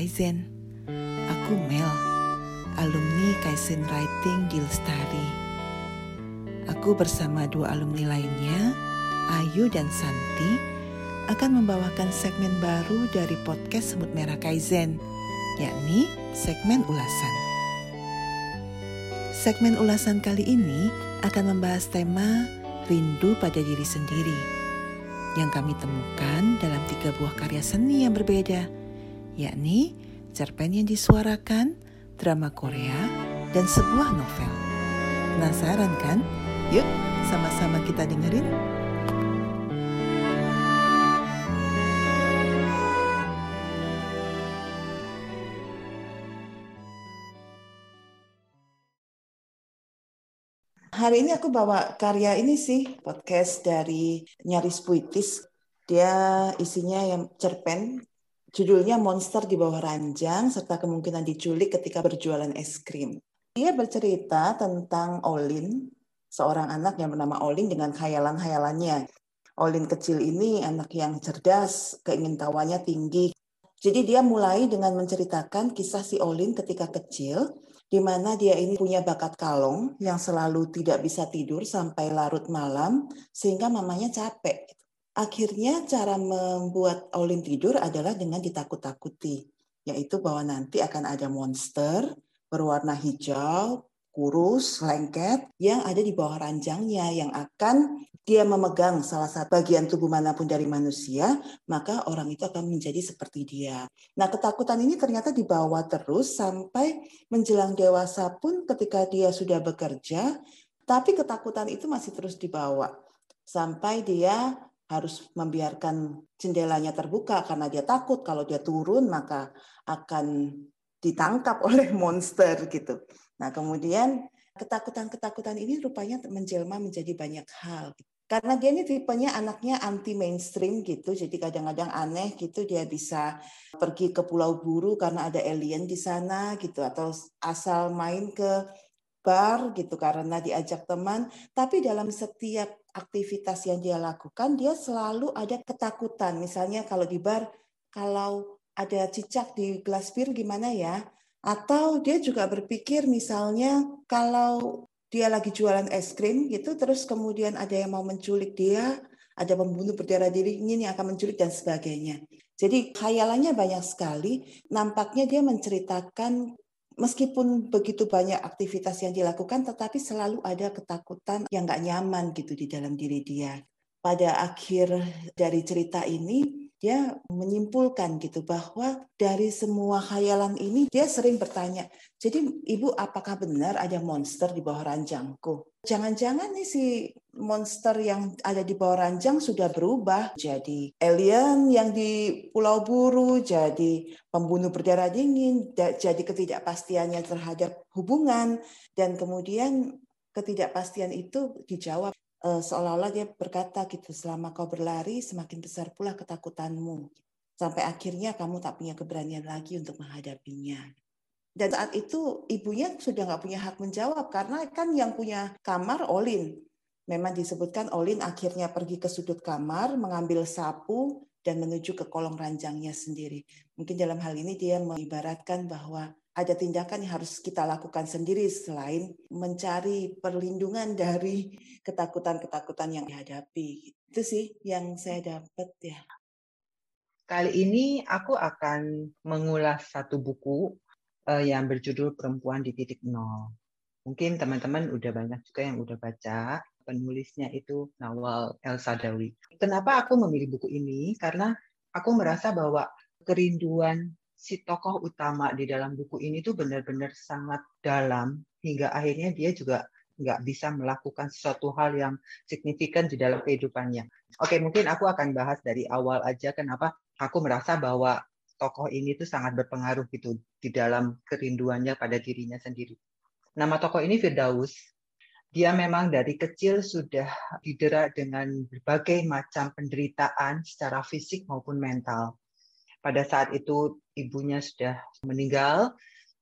Kaizen. Aku Mel, alumni Kaizen Writing di Lestari Aku bersama dua alumni lainnya, Ayu dan Santi akan membawakan segmen baru dari podcast Semut Merah Kaizen yakni segmen ulasan. Segmen ulasan kali ini akan membahas tema rindu pada diri sendiri yang kami temukan dalam tiga buah karya seni yang berbeda, yakni cerpen yang disuarakan, drama Korea, dan sebuah novel. Penasaran kan? Yuk, sama-sama kita dengerin. Hari ini aku bawa karya ini sih, podcast dari Nyaris Puitis. Dia isinya yang cerpen, judulnya Monster di bawah ranjang, serta kemungkinan diculik ketika berjualan es krim. Dia bercerita tentang Olin, seorang anak yang bernama Olin dengan khayalan-khayalannya. Olin kecil ini anak yang cerdas, keingintahuannya tinggi. Jadi dia mulai dengan menceritakan kisah si Olin ketika kecil, di mana dia ini punya bakat kalong yang selalu tidak bisa tidur sampai larut malam sehingga mamanya capek. Akhirnya cara membuat Olin tidur adalah dengan ditakut-takuti, yaitu bahwa nanti akan ada monster berwarna hijau, kurus, lengket yang ada di bawah ranjangnya yang akan dia memegang salah satu bagian tubuh mana pun dari manusia, maka orang itu akan menjadi seperti dia. Nah, ketakutan ini ternyata dibawa terus sampai menjelang dewasa pun ketika dia sudah bekerja, tapi ketakutan itu masih terus dibawa sampai dia harus membiarkan jendelanya terbuka karena dia takut kalau dia turun maka akan ditangkap oleh monster gitu. Nah, kemudian ketakutan-ketakutan ini rupanya menjelma menjadi banyak hal karena dia ini tipenya anaknya anti mainstream gitu jadi kadang-kadang aneh gitu dia bisa pergi ke Pulau Buru karena ada alien di sana gitu atau asal main ke bar gitu karena diajak teman tapi dalam setiap aktivitas yang dia lakukan dia selalu ada ketakutan misalnya kalau di bar kalau ada cicak di gelas bir gimana ya atau dia juga berpikir misalnya kalau dia lagi jualan es krim gitu, terus kemudian ada yang mau menculik dia, ada pembunuh berdarah diri ini yang akan menculik dan sebagainya. Jadi khayalannya banyak sekali. Nampaknya dia menceritakan meskipun begitu banyak aktivitas yang dilakukan, tetapi selalu ada ketakutan yang nggak nyaman gitu di dalam diri dia. Pada akhir dari cerita ini, dia menyimpulkan gitu bahwa dari semua khayalan ini dia sering bertanya, jadi ibu apakah benar ada monster di bawah ranjangku? Jangan-jangan nih si monster yang ada di bawah ranjang sudah berubah jadi alien yang di Pulau Buru, jadi pembunuh berdarah dingin, jadi ketidakpastiannya terhadap hubungan dan kemudian ketidakpastian itu dijawab seolah-olah dia berkata gitu, selama kau berlari semakin besar pula ketakutanmu. Sampai akhirnya kamu tak punya keberanian lagi untuk menghadapinya. Dan saat itu ibunya sudah nggak punya hak menjawab karena kan yang punya kamar Olin. Memang disebutkan Olin akhirnya pergi ke sudut kamar, mengambil sapu dan menuju ke kolong ranjangnya sendiri. Mungkin dalam hal ini dia mengibaratkan bahwa ada tindakan yang harus kita lakukan sendiri selain mencari perlindungan dari ketakutan-ketakutan yang dihadapi. Itu sih yang saya dapat ya. Kali ini aku akan mengulas satu buku uh, yang berjudul Perempuan di Titik Nol. Mungkin teman-teman udah banyak juga yang udah baca. Penulisnya itu Nawal El Sadawi. Kenapa aku memilih buku ini? Karena aku merasa bahwa kerinduan si tokoh utama di dalam buku ini tuh benar-benar sangat dalam hingga akhirnya dia juga nggak bisa melakukan sesuatu hal yang signifikan di dalam kehidupannya. Oke, mungkin aku akan bahas dari awal aja kenapa aku merasa bahwa tokoh ini tuh sangat berpengaruh gitu di dalam kerinduannya pada dirinya sendiri. Nama tokoh ini Firdaus. Dia memang dari kecil sudah didera dengan berbagai macam penderitaan secara fisik maupun mental. Pada saat itu ibunya sudah meninggal,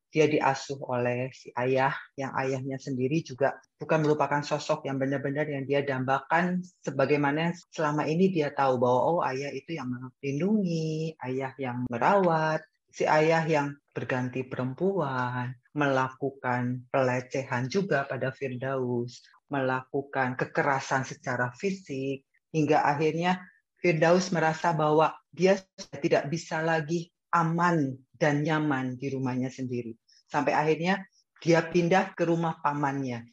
dia diasuh oleh si ayah yang ayahnya sendiri juga bukan merupakan sosok yang benar-benar yang dia dambakan. Sebagaimana selama ini dia tahu bahwa oh ayah itu yang melindungi, ayah yang merawat, si ayah yang berganti perempuan, melakukan pelecehan juga pada Firdaus, melakukan kekerasan secara fisik hingga akhirnya Firdaus merasa bahwa dia tidak bisa lagi aman dan nyaman di rumahnya sendiri. Sampai akhirnya dia pindah ke rumah pamannya.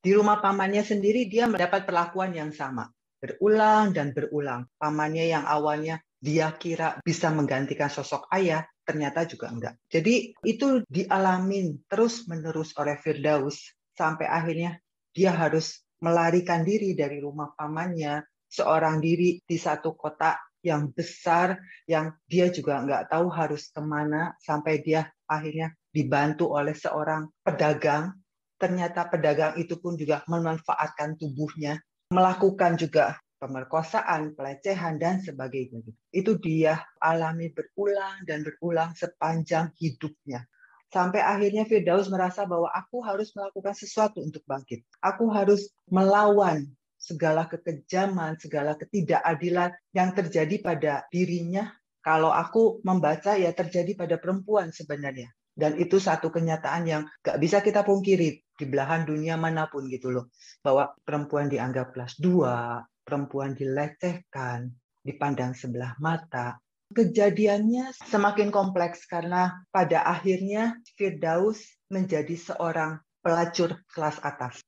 Di rumah pamannya sendiri dia mendapat perlakuan yang sama. Berulang dan berulang. Pamannya yang awalnya dia kira bisa menggantikan sosok ayah, ternyata juga enggak. Jadi itu dialamin terus-menerus oleh Firdaus sampai akhirnya dia harus melarikan diri dari rumah pamannya, seorang diri di satu kota yang besar yang dia juga nggak tahu harus ke mana sampai dia akhirnya dibantu oleh seorang pedagang. Ternyata pedagang itu pun juga memanfaatkan tubuhnya, melakukan juga pemerkosaan, pelecehan, dan sebagainya. Itu dia alami berulang dan berulang sepanjang hidupnya. Sampai akhirnya Firdaus merasa bahwa aku harus melakukan sesuatu untuk bangkit. Aku harus melawan segala kekejaman, segala ketidakadilan yang terjadi pada dirinya. Kalau aku membaca ya terjadi pada perempuan sebenarnya. Dan itu satu kenyataan yang gak bisa kita pungkiri di belahan dunia mana pun gitu loh. Bahwa perempuan dianggap kelas dua, perempuan dilecehkan, dipandang sebelah mata. Kejadiannya semakin kompleks karena pada akhirnya Firdaus menjadi seorang pelacur kelas atas.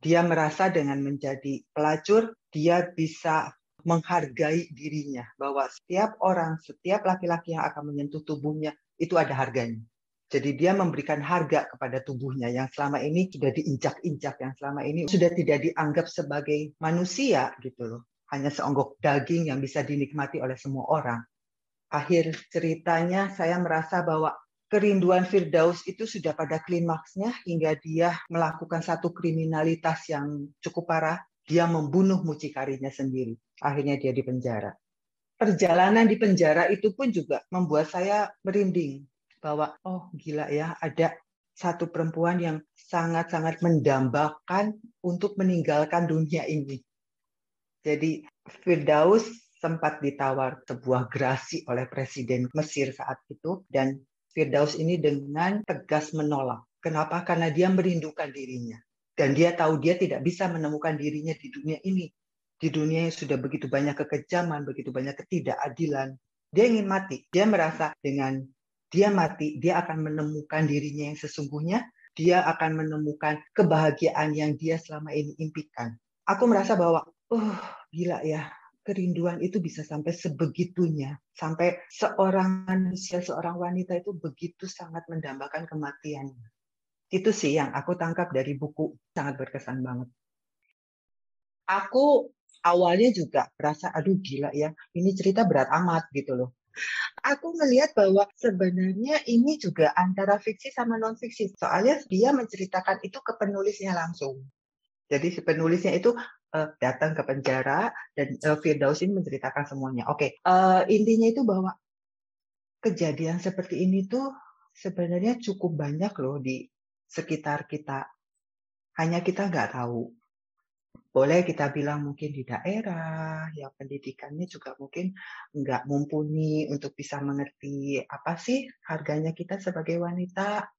Dia merasa dengan menjadi pelacur, dia bisa menghargai dirinya. Bahwa setiap orang, setiap laki-laki yang akan menyentuh tubuhnya, itu ada harganya. Jadi dia memberikan harga kepada tubuhnya yang selama ini sudah diinjak-injak, yang selama ini sudah tidak dianggap sebagai manusia gitu loh. Hanya seonggok daging yang bisa dinikmati oleh semua orang. Akhir ceritanya saya merasa bahwa kerinduan Firdaus itu sudah pada klimaksnya hingga dia melakukan satu kriminalitas yang cukup parah. Dia membunuh mucikarinya sendiri. Akhirnya dia dipenjara. Perjalanan di penjara itu pun juga membuat saya merinding bahwa oh gila ya ada satu perempuan yang sangat-sangat mendambakan untuk meninggalkan dunia ini. Jadi Firdaus sempat ditawar sebuah gerasi oleh Presiden Mesir saat itu dan Firdaus ini dengan tegas menolak. Kenapa? Karena dia merindukan dirinya. Dan dia tahu dia tidak bisa menemukan dirinya di dunia ini. Di dunia yang sudah begitu banyak kekejaman, begitu banyak ketidakadilan. Dia ingin mati. Dia merasa dengan dia mati, dia akan menemukan dirinya yang sesungguhnya. Dia akan menemukan kebahagiaan yang dia selama ini impikan. Aku merasa bahwa, oh gila ya, kerinduan itu bisa sampai sebegitunya, sampai seorang manusia, seorang wanita itu begitu sangat mendambakan kematiannya. Itu sih yang aku tangkap dari buku, sangat berkesan banget. Aku awalnya juga merasa, aduh gila ya, ini cerita berat amat gitu loh. Aku melihat bahwa sebenarnya ini juga antara fiksi sama non-fiksi. Soalnya dia menceritakan itu ke penulisnya langsung. Jadi si penulisnya itu uh, datang ke penjara dan uh, Firdaus ini menceritakan semuanya. Oke, okay. uh, intinya itu bahwa kejadian seperti ini tuh sebenarnya cukup banyak loh di sekitar kita. Hanya kita nggak tahu. Boleh kita bilang mungkin di daerah yang pendidikannya juga mungkin nggak mumpuni untuk bisa mengerti apa sih harganya kita sebagai wanita.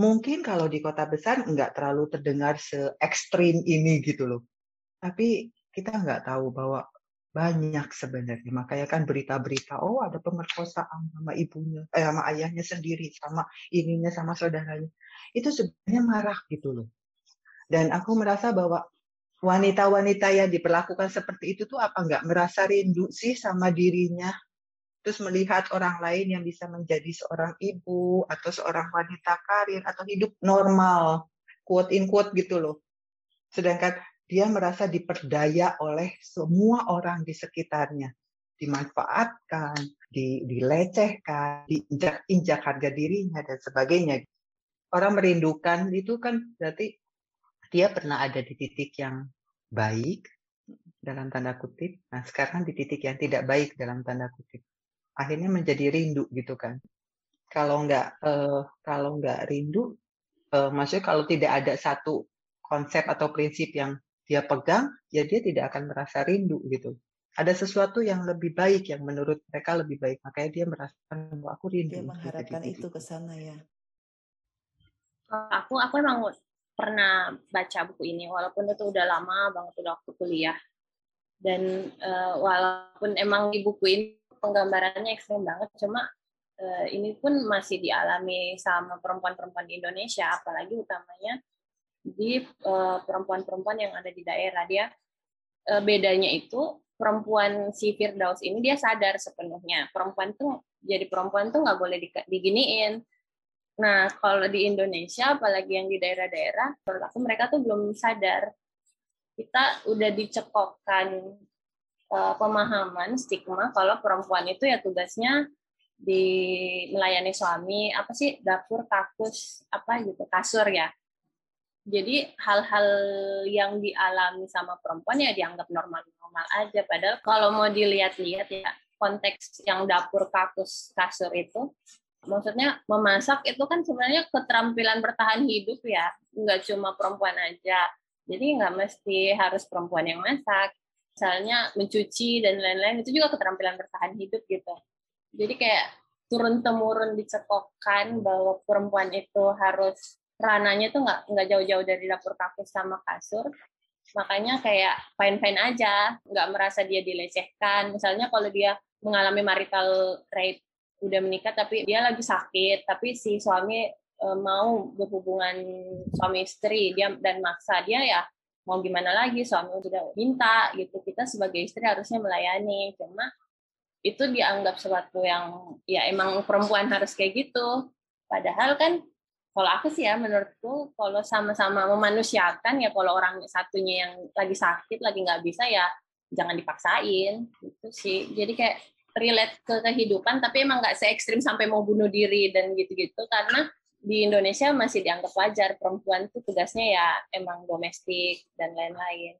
Mungkin kalau di kota besar nggak terlalu terdengar se ekstrim ini gitu loh. Tapi kita nggak tahu bahwa banyak sebenarnya. Makanya kan berita-berita, oh ada pemerkosaan sama ibunya, eh, sama ayahnya sendiri, sama ininya, sama saudaranya. Itu sebenarnya marah gitu loh. Dan aku merasa bahwa wanita-wanita yang diperlakukan seperti itu tuh apa nggak merasa rindu sih sama dirinya? Terus melihat orang lain yang bisa menjadi seorang ibu atau seorang wanita karir atau hidup normal, quote in quote gitu loh Sedangkan dia merasa diperdaya oleh semua orang di sekitarnya, dimanfaatkan, di, dilecehkan, diinjak-injak harga dirinya dan sebagainya. Orang merindukan itu kan berarti dia pernah ada di titik yang baik dalam tanda kutip. Nah, sekarang di titik yang tidak baik dalam tanda kutip. Akhirnya menjadi rindu gitu kan. Kalau nggak uh, kalau nggak rindu, uh, maksudnya kalau tidak ada satu konsep atau prinsip yang dia pegang, ya dia tidak akan merasa rindu gitu. Ada sesuatu yang lebih baik yang menurut mereka lebih baik, makanya dia merasakan bahwa aku rindu. Dia mengharapkan itu ke sana ya. Aku aku emang pernah baca buku ini walaupun itu udah lama banget udah waktu kuliah. Dan uh, walaupun emang di buku ini penggambarannya ekstrem banget, cuma uh, ini pun masih dialami sama perempuan-perempuan di Indonesia, apalagi utamanya di eh, perempuan-perempuan yang ada di daerah dia uh, bedanya itu perempuan si Firdaus ini dia sadar sepenuhnya. Perempuan tuh jadi perempuan tuh nggak boleh diginiin. Nah kalau di Indonesia apalagi yang di daerah-daerah menurut aku mereka tuh belum sadar. Kita udah dicekokkan uh, pemahaman stigma kalau perempuan itu ya tugasnya di melayani suami apa sih dapur kakus apa gitu kasur ya jadi hal-hal yang dialami sama perempuan ya dianggap normal-normal aja. Padahal kalau mau dilihat-lihat ya konteks yang dapur kakus kasur itu, maksudnya memasak itu kan sebenarnya keterampilan bertahan hidup ya, nggak cuma perempuan aja. Jadi nggak mesti harus perempuan yang masak. Misalnya mencuci dan lain-lain itu juga keterampilan bertahan hidup gitu. Jadi kayak turun temurun dicekokkan bahwa perempuan itu harus rananya tuh nggak nggak jauh-jauh dari dapur kafe sama kasur. Makanya kayak fine fine aja nggak merasa dia dilecehkan. Misalnya kalau dia mengalami marital rape udah menikah tapi dia lagi sakit tapi si suami e, mau berhubungan suami istri dia dan maksa dia ya mau gimana lagi suami udah minta gitu. Kita sebagai istri harusnya melayani cuma itu dianggap sesuatu yang ya emang perempuan harus kayak gitu. Padahal kan kalau aku sih ya menurutku kalau sama-sama memanusiakan ya kalau orang satunya yang lagi sakit lagi nggak bisa ya jangan dipaksain gitu sih jadi kayak relate ke kehidupan tapi emang nggak se ekstrim sampai mau bunuh diri dan gitu-gitu karena di Indonesia masih dianggap wajar perempuan itu tugasnya ya emang domestik dan lain-lain.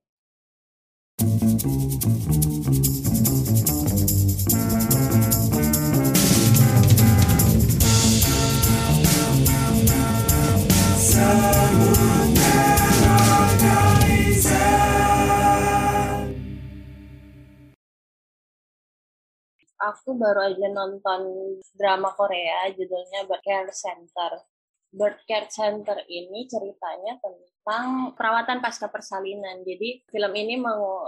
Aku baru aja nonton drama Korea judulnya Birth Care Center. Birth Care Center ini ceritanya tentang perawatan pasca persalinan. Jadi film ini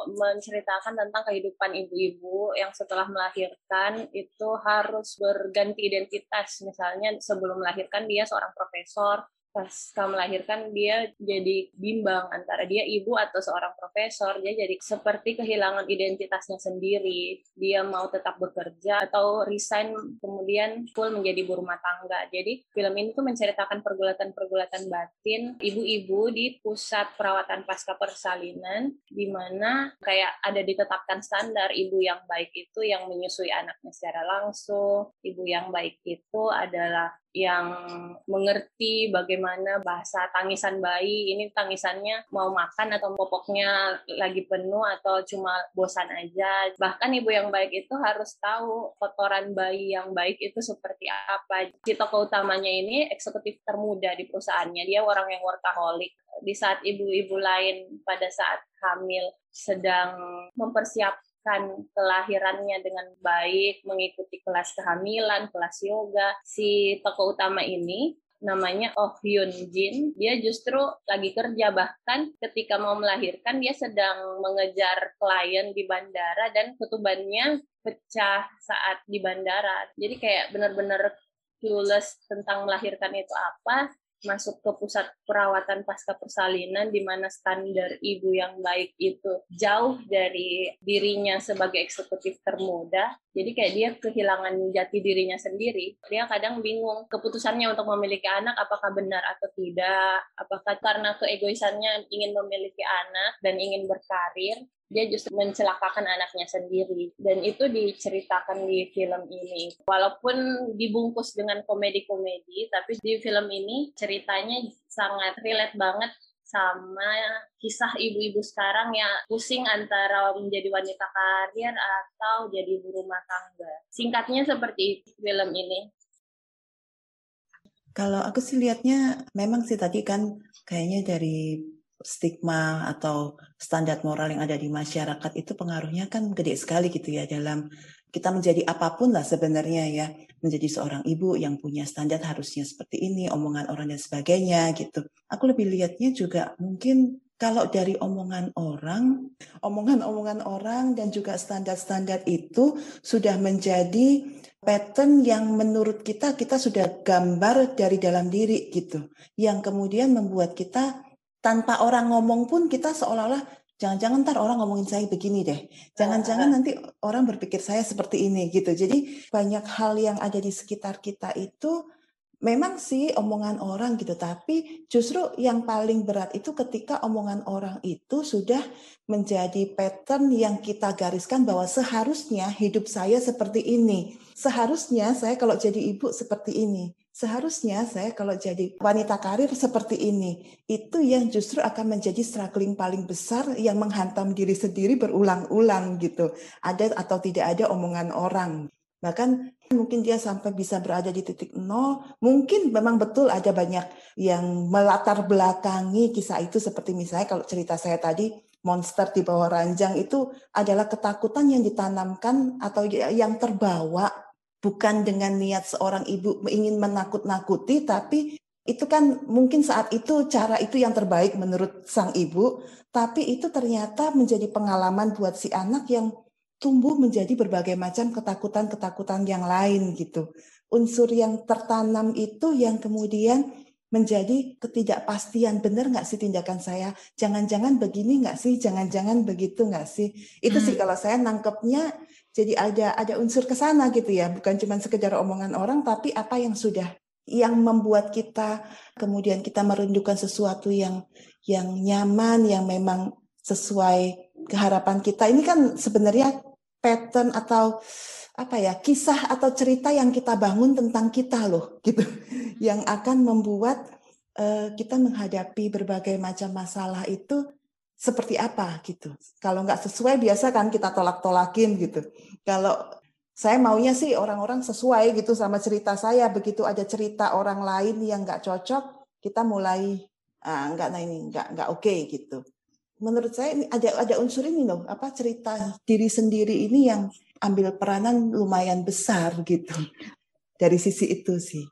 menceritakan tentang kehidupan ibu-ibu yang setelah melahirkan itu harus berganti identitas. Misalnya sebelum melahirkan dia seorang profesor, pas kamu melahirkan dia jadi bimbang antara dia ibu atau seorang profesor. Dia jadi seperti kehilangan identitasnya sendiri. Dia mau tetap bekerja atau resign kemudian full menjadi ibu rumah tangga. Jadi film ini tuh menceritakan pergulatan-pergulatan batin ibu-ibu di pusat perawatan pasca persalinan di mana kayak ada ditetapkan standar ibu yang baik itu yang menyusui anaknya secara langsung. Ibu yang baik itu adalah yang mengerti bagaimana bahasa tangisan bayi. Ini tangisannya mau makan atau popoknya lagi penuh atau cuma bosan aja. Bahkan ibu yang baik itu harus tahu kotoran bayi yang baik itu seperti apa. Si tokoh utamanya ini eksekutif termuda di perusahaannya. Dia orang yang workaholic. Di saat ibu-ibu lain pada saat hamil sedang mempersiapkan melakukan kelahirannya dengan baik, mengikuti kelas kehamilan, kelas yoga. Si tokoh utama ini namanya Oh Hyun Jin. Dia justru lagi kerja bahkan ketika mau melahirkan dia sedang mengejar klien di bandara dan ketubannya pecah saat di bandara. Jadi kayak benar-benar clueless tentang melahirkan itu apa. Masuk ke pusat perawatan pasca persalinan di mana standar ibu yang baik itu jauh dari dirinya sebagai eksekutif termuda. Jadi kayak dia kehilangan jati dirinya sendiri. Dia kadang bingung keputusannya untuk memiliki anak apakah benar atau tidak? Apakah karena keegoisannya ingin memiliki anak dan ingin berkarir dia justru mencelakakan anaknya sendiri dan itu diceritakan di film ini walaupun dibungkus dengan komedi-komedi tapi di film ini ceritanya sangat relate banget sama kisah ibu-ibu sekarang yang pusing antara menjadi wanita karir atau jadi ibu rumah tangga. Singkatnya seperti film ini. Kalau aku sih lihatnya memang sih tadi kan kayaknya dari stigma atau standar moral yang ada di masyarakat itu pengaruhnya kan gede sekali gitu ya dalam kita menjadi apa pun lah sebenarnya ya. Menjadi seorang ibu yang punya standar harusnya seperti ini omongan orang dan sebagainya gitu. Aku lebih lihatnya juga mungkin kalau dari omongan orang omongan-omongan orang dan juga standar-standar itu sudah menjadi pattern yang menurut kita kita sudah gambar dari dalam diri gitu. Yang kemudian membuat kita tanpa orang ngomong pun kita seolah-olah jangan-jangan ntar orang ngomongin saya begini deh. Jangan-jangan nanti orang berpikir saya seperti ini gitu. Jadi banyak hal yang ada di sekitar kita itu memang sih omongan orang gitu, tapi justru yang paling berat itu ketika omongan orang itu sudah menjadi pattern yang kita gariskan bahwa seharusnya hidup saya seperti ini. Seharusnya saya kalau jadi ibu seperti ini seharusnya saya kalau jadi wanita karir seperti ini, itu yang justru akan menjadi struggling paling besar yang menghantam diri sendiri berulang-ulang gitu. Ada atau tidak ada omongan orang. Bahkan mungkin dia sampai bisa berada di titik nol. Mungkin memang betul ada banyak yang melatar belakangi kisah itu seperti misalnya kalau cerita saya tadi monster di bawah ranjang itu adalah ketakutan yang ditanamkan atau yang terbawa bukan dengan niat seorang ibu ingin menakut-nakuti, tapi itu kan mungkin saat itu cara itu yang terbaik menurut sang ibu, tapi itu ternyata menjadi pengalaman buat si anak yang tumbuh menjadi berbagai macam ketakutan-ketakutan yang lain gitu. Unsur yang tertanam itu yang kemudian menjadi ketidakpastian. Benar nggak sih tindakan saya? Jangan-jangan begini nggak sih? Jangan-jangan begitu nggak sih? Itu hmm. sih kalau saya nangkepnya jadi ada ada unsur ke sana gitu ya, bukan cuma sekedar omongan orang tapi apa yang sudah yang membuat kita kemudian kita merindukan sesuatu yang yang nyaman, yang memang sesuai keharapan kita. Ini kan sebenarnya pattern atau apa ya kisah atau cerita yang kita bangun tentang kita loh gitu. Yang akan membuat uh, kita menghadapi berbagai macam masalah itu seperti apa gitu. Kalau nggak sesuai biasa kan kita tolak-tolakin gitu. Kalau saya maunya sih orang-orang sesuai gitu sama cerita saya. Begitu ada cerita orang lain yang nggak cocok, kita mulai ah, nggak nah ini nggak nggak oke okay, gitu. Menurut saya ada ada unsur ini loh, apa cerita diri sendiri ini yang ambil peranan lumayan besar gitu. Dari sisi itu sih.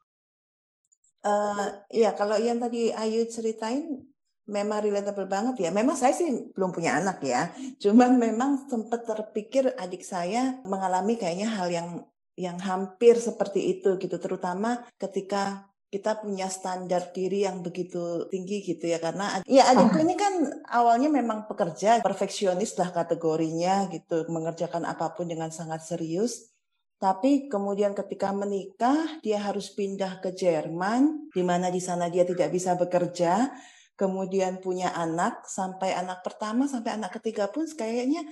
Uh, ya kalau yang tadi Ayu ceritain memang relatable banget ya. Memang saya sih belum punya anak ya. Cuman memang sempat terpikir adik saya mengalami kayaknya hal yang yang hampir seperti itu gitu. Terutama ketika kita punya standar diri yang begitu tinggi gitu ya karena ya adikku ini kan awalnya memang pekerja perfeksionis lah kategorinya gitu mengerjakan apa pun dengan sangat serius tapi kemudian ketika menikah dia harus pindah ke Jerman di mana di sana dia tidak bisa bekerja kemudian punya anak sampai anak pertama sampai anak ketiga pun kayaknya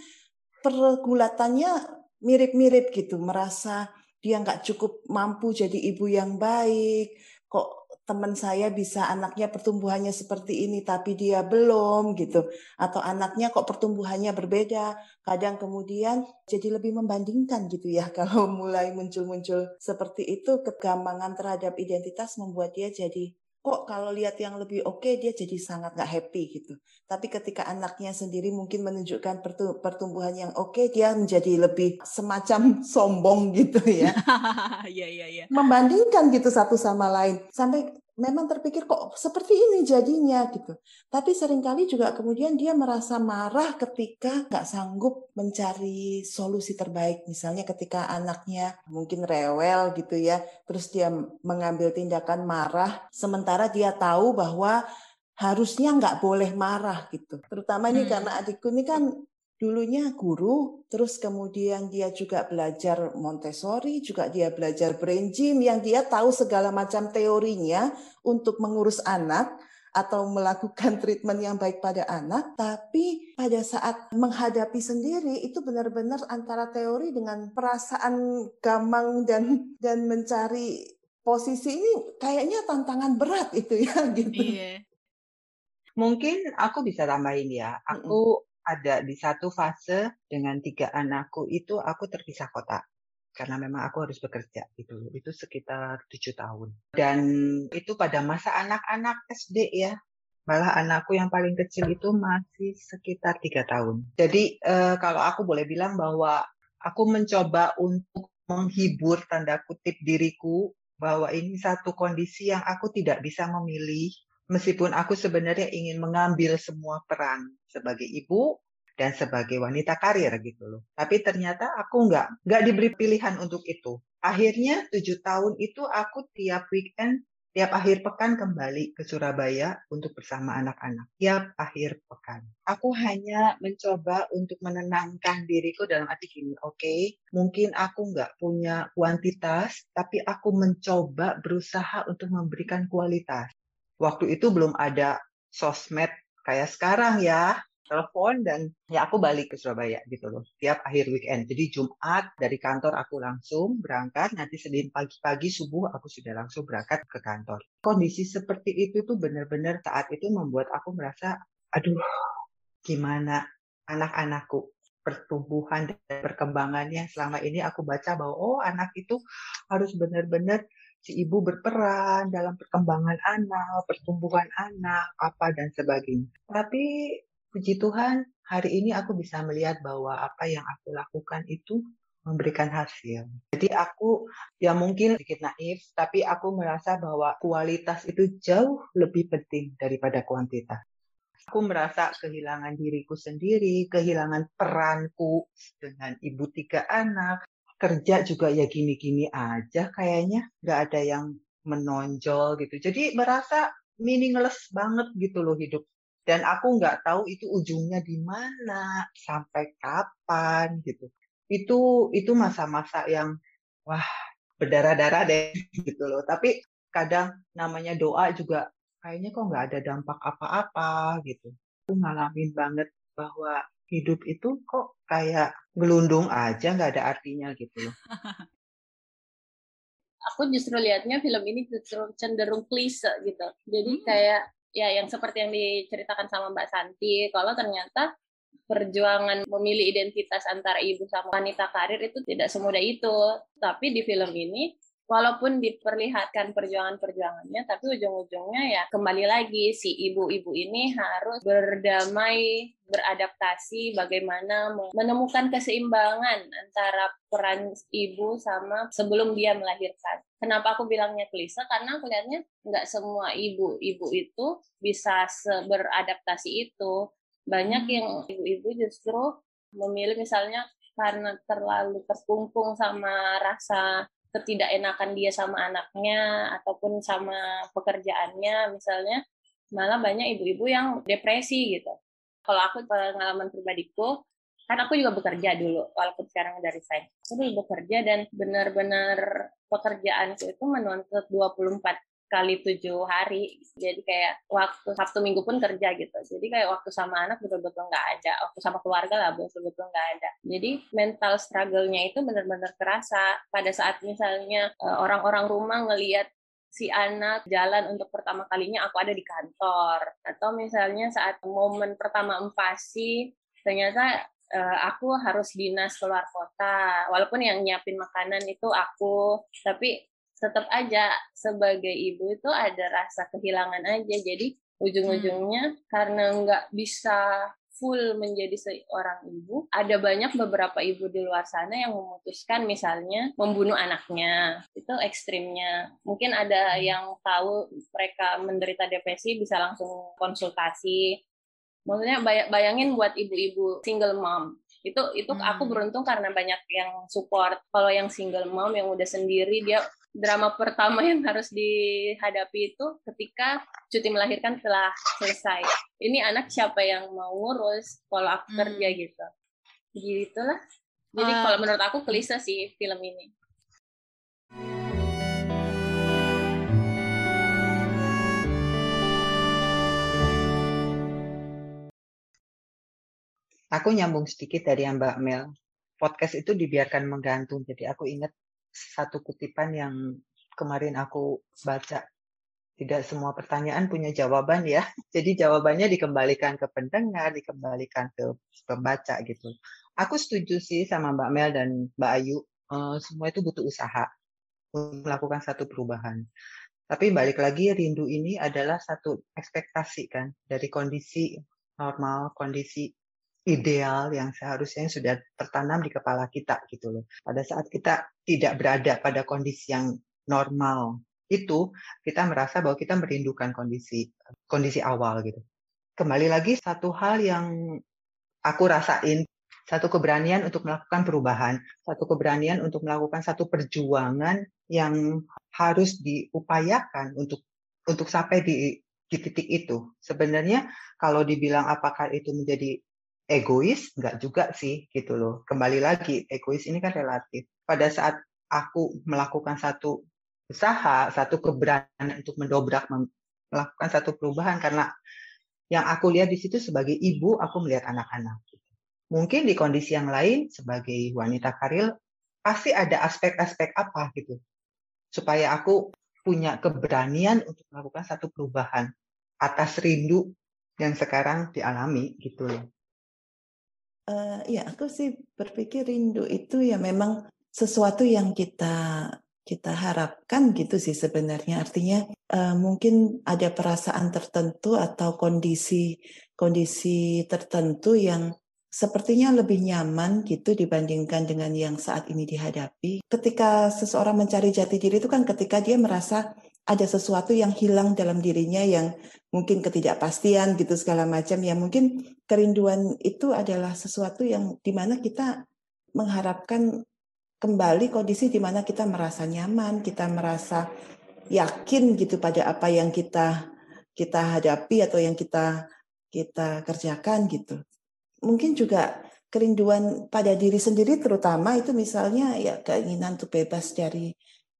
pergulatannya mirip-mirip gitu. Merasa dia nggak cukup mampu jadi ibu yang baik. Kok teman saya bisa anaknya pertumbuhannya seperti ini tapi dia belum gitu. Atau anaknya kok pertumbuhannya berbeda. Kadang kemudian jadi lebih membandingkan gitu ya. Kalau mulai muncul-muncul seperti itu kegampangan terhadap identitas membuat dia jadi kok kalau lihat yang lebih oke okay, dia jadi sangat nggak happy gitu. Tapi ketika anaknya sendiri mungkin menunjukkan pertumbuhan yang oke, okay, dia menjadi lebih semacam sombong gitu ya. Iya iya iya. Membandingkan gitu satu sama lain sampai memang terpikir kok seperti ini jadinya gitu. Tapi sering kali juga kemudian dia merasa marah ketika nggak sanggup mencari solusi terbaik. Misalnya ketika anaknya mungkin rewel gitu ya, terus dia mengambil tindakan marah, sementara dia tahu bahwa harusnya nggak boleh marah gitu. Terutama ini hmm. karena adikku ini kan dulunya guru, terus kemudian dia juga belajar Montessori, juga dia belajar brain gym yang dia tahu segala macam teorinya untuk mengurus anak atau melakukan treatment yang baik pada anak, tapi pada saat menghadapi sendiri itu benar-benar antara teori dengan perasaan gamang dan dan mencari posisi ini kayaknya tantangan berat itu ya gitu. Iya. Mungkin aku bisa tambahin ya. Aku ada di satu fase dengan tiga anakku itu aku terpisah kota. Karena memang aku harus bekerja itu itu sekitar tujuh tahun. Dan itu pada masa anak-anak SD ya. Malah anakku yang paling kecil itu masih sekitar tiga tahun. Jadi eh, kalau aku boleh bilang bahwa aku mencoba untuk menghibur tanda kutip diriku bahwa ini satu kondisi yang aku tidak bisa memilih meskipun aku sebenarnya ingin mengambil semua peran sebagai ibu dan sebagai wanita karir gitu loh. Tapi ternyata aku nggak nggak diberi pilihan untuk itu. Akhirnya tujuh tahun itu aku tiap weekend, tiap akhir pekan kembali ke Surabaya untuk bersama anak-anak. Tiap akhir pekan. Aku hanya mencoba untuk menenangkan diriku dalam arti gini, oke, okay, mungkin aku nggak punya kuantitas, tapi aku mencoba berusaha untuk memberikan kualitas waktu itu belum ada sosmed kayak sekarang ya. Telepon dan ya aku balik ke Surabaya gitu loh tiap akhir weekend. Jadi Jumat dari kantor aku langsung berangkat nanti Senin pagi-pagi subuh aku sudah langsung berangkat ke kantor. Kondisi seperti itu tuh benar-benar saat itu membuat aku merasa aduh gimana anak-anakku pertumbuhan dan perkembangannya. Selama ini aku baca bahwa oh anak itu harus benar-benar si ibu berperan dalam perkembangan anak, pertumbuhan anak, apa dan sebagainya. Tapi puji Tuhan, hari ini aku bisa melihat bahwa apa yang aku lakukan itu memberikan hasil. Jadi aku ya mungkin sedikit naif, tapi aku merasa bahwa kualitas itu jauh lebih penting daripada kuantitas. Aku merasa kehilangan diriku sendiri, kehilangan peranku dengan ibu tiga anak, kerja juga ya gini-gini aja kayaknya. Nggak ada yang menonjol gitu. Jadi merasa meaningless banget gitu loh hidup. Dan aku nggak tahu itu ujungnya di mana sampai kapan gitu. Itu itu masa-masa yang wah berdarah-darah deh gitu loh. Tapi kadang namanya doa juga kayaknya kok nggak ada dampak apa-apa gitu. Aku ngalamin banget bahwa hidup itu kok kayak gelundung aja nggak ada artinya gitu loh. Aku justru lihatnya film ini justru cenderung klise gitu. Jadi hmm. kayak ya yang seperti yang diceritakan sama Mbak Santi, kalau ternyata perjuangan memilih identitas antara ibu sama wanita karir itu tidak semudah itu. Tapi di film ini walaupun diperlihatkan perjuangan-perjuangannya, tapi ujung-ujungnya ya kembali lagi si ibu-ibu ini harus berdamai, beradaptasi, bagaimana menemukan keseimbangan antara peran ibu sama sebelum dia melahirkan. Kenapa aku bilangnya klise? Karena aku lihatnya nggak semua ibu-ibu itu bisa beradaptasi itu. Banyak yang ibu-ibu justru memilih misalnya karena terlalu terkungkung sama rasa ketidakenakan dia sama anaknya ataupun sama pekerjaannya misalnya malah banyak ibu-ibu yang depresi gitu. Kalau aku pengalaman pribadiku, kan aku juga bekerja dulu walaupun sekarang dari saya. Aku dulu bekerja dan benar-benar pekerjaanku itu menuntut 24 kali tujuh hari. Jadi kayak waktu sabtu minggu pun kerja gitu. Jadi kayak waktu sama anak betul-betul nggak ada. Waktu sama keluarga lah betul-betul nggak ada. Jadi mental struggle-nya itu benar-benar terasa pada saat misalnya eh, orang-orang rumah ngelihat si anak jalan untuk pertama kalinya aku ada di kantor. Atau misalnya saat momen pertama empasi ternyata uh, aku harus dinas keluar kota. Walaupun yang nyiapin makanan itu aku. Tapi tetap aja sebagai ibu itu ada rasa kehilangan aja jadi ujung-ujungnya hmm. karena nggak bisa full menjadi seorang ibu, ada banyak beberapa ibu di luar sana yang memutuskan misalnya membunuh anaknya. Itu ekstrimnya. Mungkin ada yang tahu mereka menderita depresi bisa langsung konsultasi. Maksudnya bayangin buat ibu-ibu single mom itu itu hmm. aku beruntung karena banyak yang support kalau yang single mom yang udah sendiri dia drama pertama yang harus dihadapi itu ketika cuti melahirkan telah selesai ini anak siapa yang mau ngurus kalau aku hmm. kerja gitu gitulah jadi uh, kalau menurut aku klise sih film ini Aku nyambung sedikit dari yang Mbak Mel. Podcast itu dibiarkan menggantung. Jadi aku ingat satu kutipan yang kemarin aku baca. Tidak semua pertanyaan punya jawaban ya. Jadi jawabannya dikembalikan ke pendengar, dikembalikan ke pembaca gitu. Aku setuju sih sama Mbak Mel dan Mbak Ayu. Uh, semua itu butuh usaha untuk melakukan satu perubahan. Tapi balik lagi rindu ini adalah satu ekspektasi kan dari kondisi normal, kondisi ideal yang seharusnya sudah tertanam di kepala kita gitu loh. Pada saat kita tidak berada pada kondisi yang normal itu kita merasa bahwa kita merindukan kondisi kondisi awal gitu. Kembali lagi satu hal yang aku rasain satu keberanian untuk melakukan perubahan, satu keberanian untuk melakukan satu perjuangan yang harus diupayakan untuk untuk sampai di di titik itu. Sebenarnya kalau dibilang apakah itu menjadi egois nggak juga sih gitu loh kembali lagi egois ini kan relatif pada saat aku melakukan satu usaha satu keberanian untuk mendobrak melakukan satu perubahan karena yang aku lihat di situ sebagai ibu aku melihat anak-anak. Mungkin di kondisi yang lain sebagai wanita karir pasti ada aspek-aspek apa gitu supaya aku punya keberanian untuk melakukan satu perubahan atas rindu yang sekarang dialami gitu loh. Uh, ya, aku sih berpikir rindu itu ya memang sesuatu yang kita kita harapkan gitu sih sebenarnya. Artinya uh, mungkin ada perasaan tertentu atau kondisi kondisi tertentu yang sepertinya lebih nyaman gitu dibandingkan dengan yang saat ini dihadapi. Ketika seseorang mencari jati diri itu kan ketika dia merasa ada sesuatu yang hilang dalam dirinya yang mungkin ketidakpastian gitu segala macam ya mungkin kerinduan itu adalah sesuatu yang di mana kita mengharapkan kembali kondisi di mana kita merasa nyaman kita merasa yakin gitu pada apa yang kita kita hadapi atau yang kita kita kerjakan gitu mungkin juga kerinduan pada diri sendiri terutama itu misalnya ya keinginan untuk bebas dari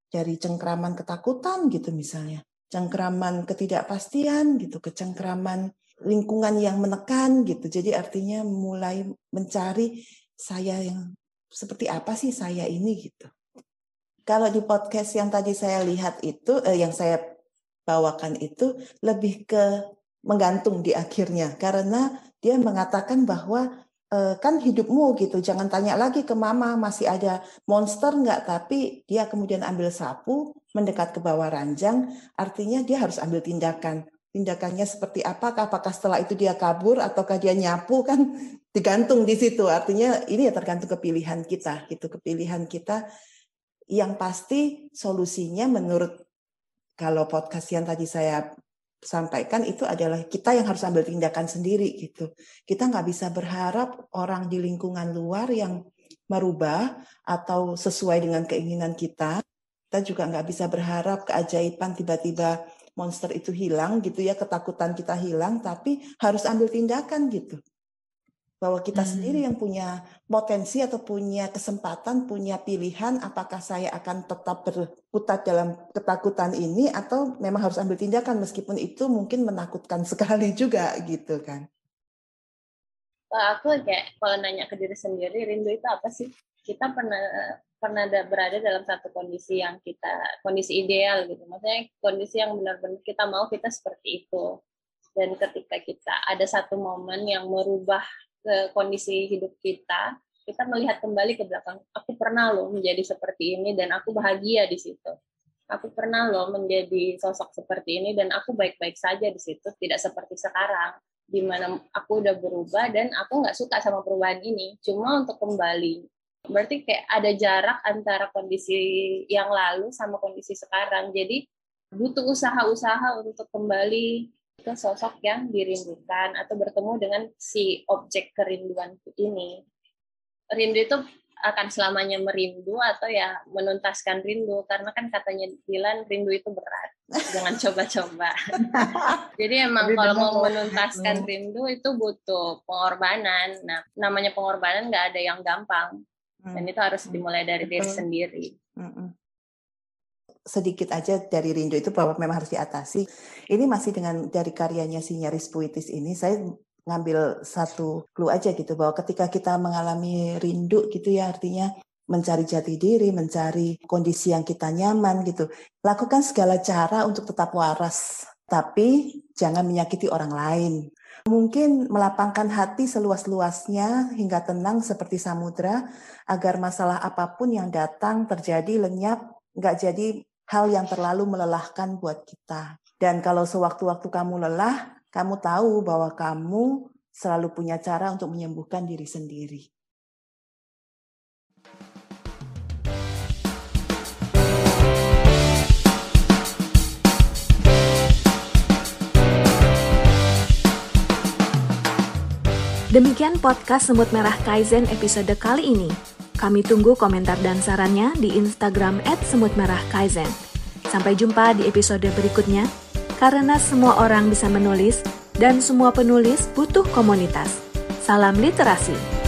dari cengkraman ketakutan gitu misalnya, cengkraman ketidakpastian gitu, kecengkraman lingkungan yang menekan gitu. Jadi artinya mulai mencari saya yang seperti apa sih saya ini gitu. Kalau di podcast yang tadi saya lihat itu, eh, yang saya bawakan itu lebih ke menggantung di akhirnya karena dia mengatakan bahwa uh, kan hidupmu gitu. Jangan tanya lagi ke mama masih ada monster nggak, tapi dia kemudian ambil sapu, mendekat ke bawah ranjang, artinya dia harus ambil tindakan. Tindakannya seperti apakah? Apakah setelah itu dia kabur ataukah dia nyapu kan digantung di situ. Artinya ini ya tergantung kepilihan kita, gitu kepilihan kita. Yang pasti solusinya menurut kalau podcast yang tadi saya sampaikan itu adalah kita yang harus ambil tindakan sendiri gitu. Kita nggak bisa berharap orang di lingkungan luar yang merubah atau sesuai dengan keinginan kita. Kita juga nggak bisa berharap keajaiban tiba-tiba monster itu hilang gitu ya, ketakutan kita hilang, tapi harus ambil tindakan gitu bahwa kita hmm. sendiri yang punya potensi atau punya kesempatan, punya pilihan apakah saya akan tetap berputar dalam ketakutan ini atau memang harus ambil tindakan meskipun itu mungkin menakutkan sekali juga gitu kan. Aku kayak kalau nanya ke diri sendiri, rindu itu apa sih? Kita pernah pernah berada dalam satu kondisi yang kita kondisi ideal gitu. Maksudnya kondisi yang benar-benar kita mau kita seperti itu. Dan ketika kita ada satu momen yang merubah ke kondisi hidup kita, kita melihat kembali ke belakang. Aku pernah loh menjadi seperti ini dan aku bahagia di situ. Aku pernah loh menjadi sosok seperti ini dan aku baik-baik saja di situ, tidak seperti sekarang. di mana aku udah berubah dan aku nggak suka sama perubahan ini cuma untuk kembali berarti kayak ada jarak antara kondisi yang lalu sama kondisi sekarang. Jadi butuh usaha-usaha untuk kembali ke sosok yang dirindukan atau bertemu dengan si objek kerinduan ini. Rindu itu akan selamanya merindu atau ya menuntaskan rindu. Karena kan katanya Dilan rindu itu berat. Jangan coba-coba. Jadi emang kalau mau menuntaskan rindu itu butuh pengorbanan. Nah namanya pengorbanan nggak ada yang gampang dan hmm. itu harus dimulai dari diri sendiri sedikit aja dari rindu itu bahwa memang harus diatasi. Ini masih dengan dari karyanya si Nyaris Puitis ini, saya ngambil satu clue aja gitu bahwa ketika kita mengalami rindu gitu ya artinya mencari jati diri, mencari kondisi yang kita nyaman gitu. Lakukan segala cara untuk tetap waras, tapi jangan menyakiti orang lain. Mungkin melapangkan hati seluas-luasnya hingga tenang seperti samudra agar masalah apa pun yang datang terjadi lenyap, nggak jadi hal yang terlalu melelahkan buat kita. Dan kalau sewaktu-waktu kamu lelah, kamu tahu bahwa kamu selalu punya cara untuk menyembuhkan diri sendiri. Demikian podcast Semut Merah Kaizen episode kali ini. Kami tunggu komentar dan sarannya di Instagram @semutmerahkaizen. Sampai jumpa di episode berikutnya karena semua orang bisa menulis dan semua penulis butuh komunitas. Salam literasi.